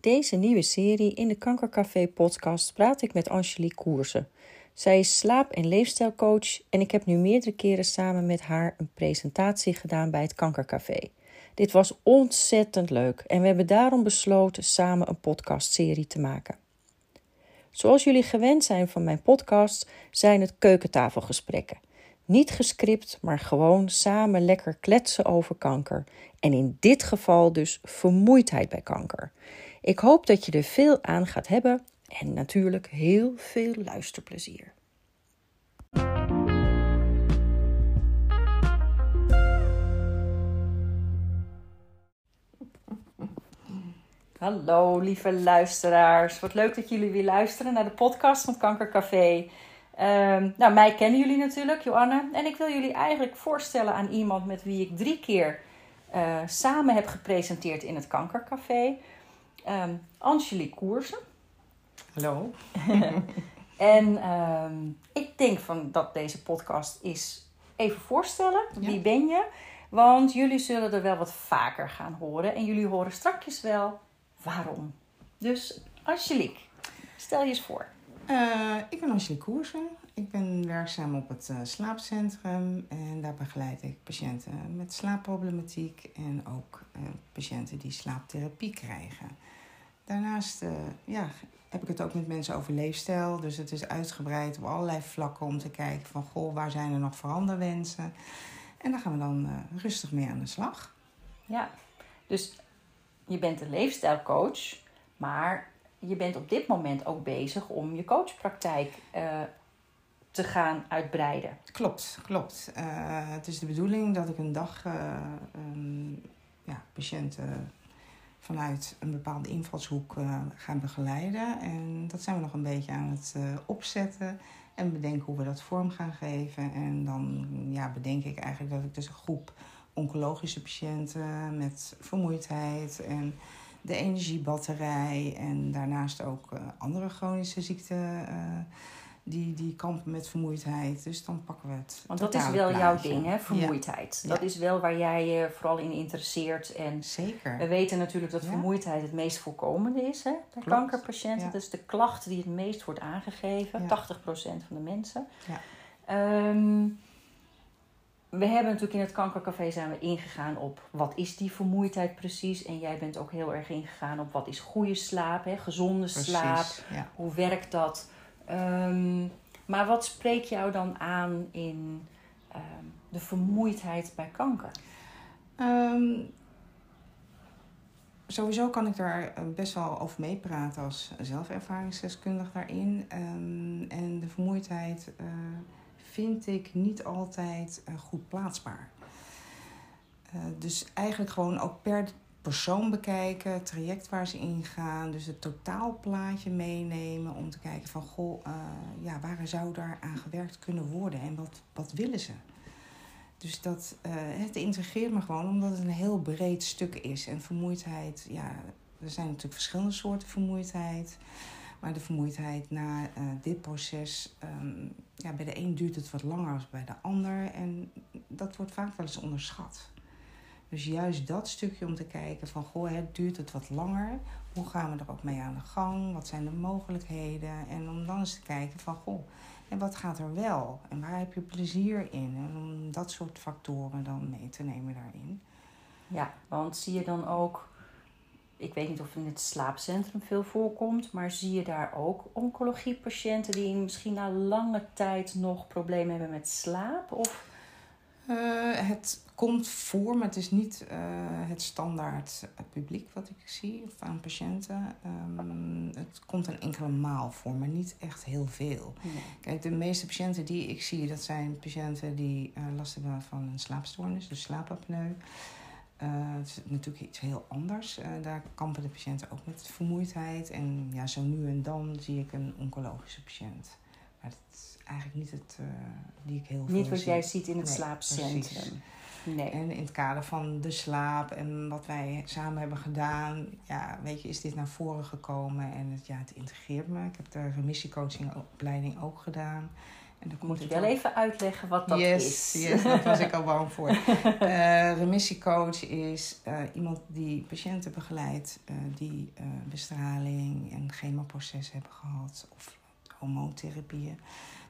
deze nieuwe serie in de Kankercafé podcast praat ik met Angelique Koersen. Zij is slaap- en leefstijlcoach en ik heb nu meerdere keren samen met haar een presentatie gedaan bij het Kankercafé. Dit was ontzettend leuk en we hebben daarom besloten samen een podcastserie te maken. Zoals jullie gewend zijn van mijn podcast, zijn het keukentafelgesprekken. Niet gescript, maar gewoon samen lekker kletsen over kanker. En in dit geval dus vermoeidheid bij kanker. Ik hoop dat je er veel aan gaat hebben en natuurlijk heel veel luisterplezier. Hallo lieve luisteraars. Wat leuk dat jullie weer luisteren naar de podcast van Kankercafé. Um, nou, mij kennen jullie natuurlijk, Joanne. En ik wil jullie eigenlijk voorstellen aan iemand met wie ik drie keer uh, samen heb gepresenteerd in het Kankercafé. Um, Angelique Koersen. Hallo. en um, ik denk van dat deze podcast is even voorstellen. Ja. Wie ben je? Want jullie zullen er wel wat vaker gaan horen. En jullie horen straks wel waarom. Dus Angelique, stel je eens voor. Uh, ik ben Angelique Koersen. Ik ben werkzaam op het uh, slaapcentrum en daar begeleid ik patiënten met slaapproblematiek en ook uh, patiënten die slaaptherapie krijgen. Daarnaast ja, heb ik het ook met mensen over leefstijl, dus het is uitgebreid op allerlei vlakken om te kijken van goh, waar zijn er nog veranderwensen. En daar gaan we dan rustig mee aan de slag. Ja, dus je bent een leefstijlcoach, maar je bent op dit moment ook bezig om je coachpraktijk uh, te gaan uitbreiden. Klopt, klopt. Het is de bedoeling dat ik een dag um, ja, patiënten vanuit een bepaalde invalshoek ga begeleiden. En dat zijn we nog een beetje aan het opzetten en bedenken hoe we dat vorm gaan geven. En dan ja, bedenk ik eigenlijk dat ik dus een groep oncologische patiënten met vermoeidheid en de energiebatterij en daarnaast ook uh, andere chronische ziekten die, die kampen met vermoeidheid. Dus dan pakken we het. Want dat is wel jouw ding, hè? Vermoeidheid. Ja. Dat is wel waar jij je vooral in interesseert. En Zeker. We weten natuurlijk dat vermoeidheid het meest voorkomende is hè? bij Klopt. kankerpatiënten. Dat is de klacht die het meest wordt aangegeven. 80% van de mensen. Um, we hebben natuurlijk in het kankercafé zijn we ingegaan op wat is die vermoeidheid precies. En jij bent ook heel erg ingegaan op wat is goede slaap, hè? gezonde precies, slaap. Hoe werkt dat? Um, maar wat spreekt jou dan aan in um, de vermoeidheid bij kanker? Um, sowieso kan ik daar best wel over meepraten als zelfervaringsdeskundig daarin. en de vermoeidheid... Uh, vind ik niet altijd uh, goed plaatsbaar. Dus eigenlijk gewoon ook per persoon bekijken, het traject waar ze ingaan, dus het totaalplaatje meenemen om te kijken van goh, uh, ja, waar zou daar aan gewerkt kunnen worden en wat, wat willen ze? Dus dat, het integreert me gewoon omdat het een heel breed stuk is. En vermoeidheid, ja, er zijn natuurlijk verschillende soorten vermoeidheid. Maar de vermoeidheid na uh, dit proces, um, ja, bij de een duurt het wat langer dan bij de ander. En dat wordt vaak wel eens onderschat. Dus juist dat stukje om te kijken van, goh, duurt het wat langer. Hoe gaan we er ook mee aan de gang? Wat zijn de mogelijkheden? En om dan eens te kijken van, goh, en wat gaat er wel? En waar heb je plezier in? En om dat soort factoren dan mee te nemen daarin. Ja, want zie je dan ook ik weet niet of in het slaapcentrum veel voorkomt, maar zie je daar ook oncologiepatiënten die misschien na lange tijd nog problemen hebben met slaap? Of? Uh, het komt voor, maar het is niet uh, het standaard publiek wat ik zie of aan patiënten. Um, het komt een enkele maal voor, maar niet echt heel veel. Kijk, de meeste patiënten die ik zie, dat zijn patiënten die uh, last hebben van een slaapstoornis, dus slaapapneu. Uh, het is natuurlijk iets heel anders. Uh, daar kampen de patiënten ook met vermoeidheid. En ja, zo nu en dan zie ik een oncologische patiënt. Maar dat is eigenlijk niet het uh, die ik heel veel Niet wat zie. jij ziet in het nee, slaapcentrum. Nee. En in het kader van de slaap en wat wij samen hebben gedaan, ja, weet je, is dit naar voren gekomen en het, ja, het integreert me. Ik heb de remissiecoachingopleiding ook gedaan. En dan Moet het wel even uitleggen wat dat yes, is. Yes, dat was ik al bang voor. Eh remissiecoach is eh, iemand die patiënten begeleidt eh, die eh, bestraling en chemoproces hebben gehad of hormoontherapieën.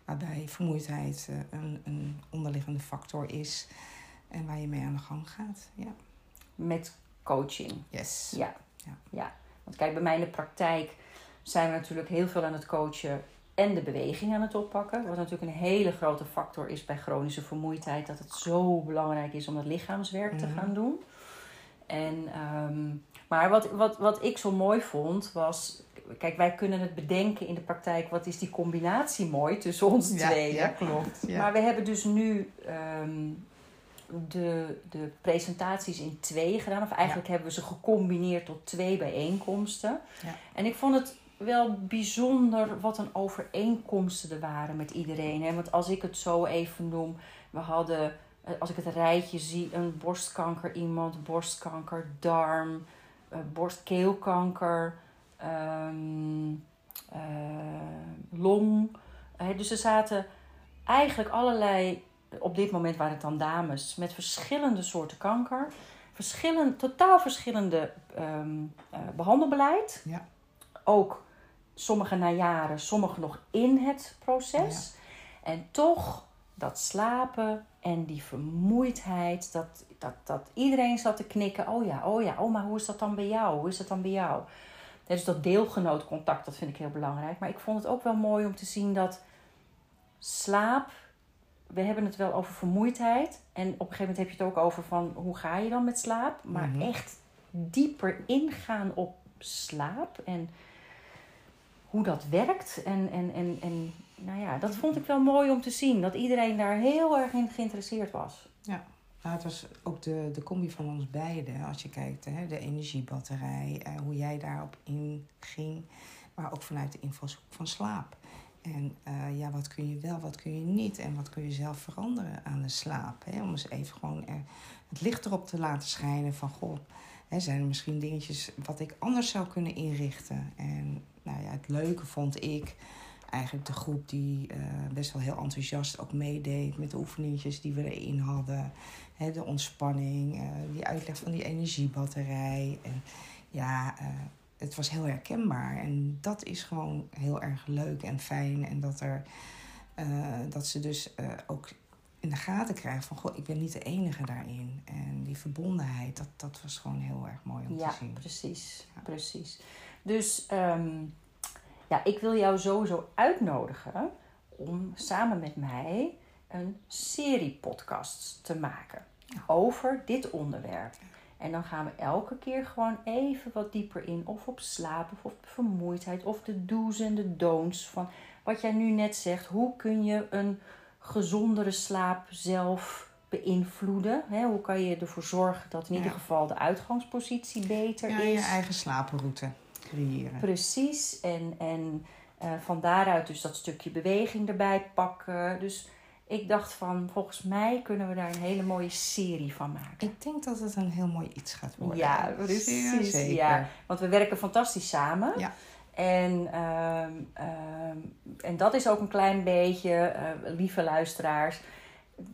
Waarbij vermoeidheid eh, een, een onderliggende factor is en waar je mee aan de gang gaat. Ja. Met coaching. Yes. Ja. Ja. ja. Want kijk, bij mij in de praktijk zijn we natuurlijk heel veel aan het coachen en de beweging aan het oppakken. Wat natuurlijk een hele grote factor is bij chronische vermoeidheid. Dat het zo belangrijk is om dat lichaamswerk te Mhm. gaan doen. En, ehm, maar wat, wat, wat ik zo mooi vond was... Kijk, wij kunnen het bedenken in de praktijk. Wat is die combinatie mooi tussen ons Ja, tweeën? ja, klopt. Ja. Maar we hebben dus nu ehm, de, de presentaties in twee gedaan. Of eigenlijk hebben we ze gecombineerd tot twee bijeenkomsten. Ja. En ik vond het wel bijzonder wat een overeenkomsten er waren met iedereen. Hè? Want als ik het zo even noem, we hadden, eh, als ik het rijtje zie, een borstkanker iemand, borstkanker, darm, borstkeelkanker, ehm, eh, long. Dus er zaten eigenlijk allerlei, op dit moment waren het dan dames, met verschillende soorten kanker. Verschillend, totaal verschillende ehm, eh, behandelbeleid. Ja. Ook sommige na jaren, sommige nog in het proces. En toch dat slapen en die vermoeidheid, dat, dat, dat iedereen zat te knikken. Oh ja, oh ja, oh maar hoe is dat dan bij jou? Hoe is dat dan bij jou? Dus dat deelgenootcontact, dat vind ik heel belangrijk. Maar ik vond het ook wel mooi om te zien dat slaap, we hebben het wel over vermoeidheid. En op een gegeven moment heb je het ook over van hoe ga je dan met slaap. Maar Mhm. echt dieper ingaan op slaap en hoe dat werkt. En, en, en, en nou ja, dat vond ik wel mooi om te zien. Dat iedereen daar heel erg in geïnteresseerd was. Nou, het was ook de, de combi van ons beiden. Als je kijkt, hè, de energiebatterij, eh, hoe jij daarop inging. Maar ook vanuit de invalshoek van slaap. En eh, ja, wat kun je wel, wat kun je niet? En wat kun je zelf veranderen aan de slaap? Hè? Om eens even gewoon er, het licht erop te laten schijnen van... Goh, hè, zijn er misschien dingetjes wat ik anders zou kunnen inrichten? En nou ja, het leuke vond ik eigenlijk de groep die eh, best wel heel enthousiast ook meedeed... met de oefeningetjes die we erin hadden. Hè, de ontspanning, eh, die uitleg van die energiebatterij. En ja, eh, het was heel herkenbaar. En dat is gewoon heel erg leuk en fijn. En dat, er, dat ze dus ook in de gaten krijgen van... Goh, ik ben niet de enige daarin. En die verbondenheid, dat, dat was gewoon heel erg mooi om Ja, te zien. precies. Ja. precies. Dus ehm, ja, ik wil jou sowieso uitnodigen om samen met mij een serie podcasts te maken over dit onderwerp. En dan gaan we elke keer gewoon even wat dieper in, of op slaap, of op vermoeidheid, of de do's en de don'ts van wat jij nu net zegt. Hoe kun je een gezondere slaap zelf beïnvloeden? Hè? Hoe kan je ervoor zorgen dat in Ja. ieder geval de uitgangspositie beter Ja, is? je eigen slapenroute creëren. Precies. En, en eh, van daaruit dus dat stukje beweging erbij pakken. Dus ik dacht van, volgens mij kunnen we daar een hele mooie serie van maken. Ik denk dat het een heel mooi iets gaat worden. Ja, precies. Ja. Want we werken fantastisch samen. Ja. En, ehm, ehm, en dat is ook een klein beetje, eh, lieve luisteraars.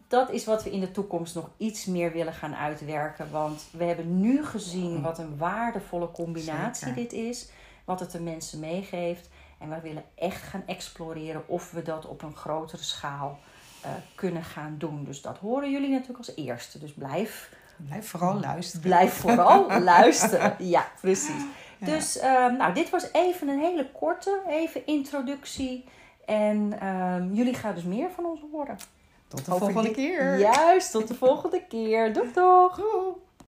Dat is wat we in de toekomst nog iets meer willen gaan uitwerken. Want we hebben nu gezien wat een waardevolle combinatie Zeker. dit is. Wat het de mensen meegeeft. En we willen echt gaan exploreren of we dat op een grotere schaal eh, kunnen gaan doen. Dus dat horen jullie natuurlijk als eerste. Dus blijf Blijf vooral luisteren. Blijf vooral luisteren. Ja, precies. Ja. Dus ehm, nou, dit was even een hele korte even introductie. En ehm, jullie gaan dus meer van ons horen. Tot de Over volgende keer. Juist, tot de volgende keer. Doeg, doeg. Doei.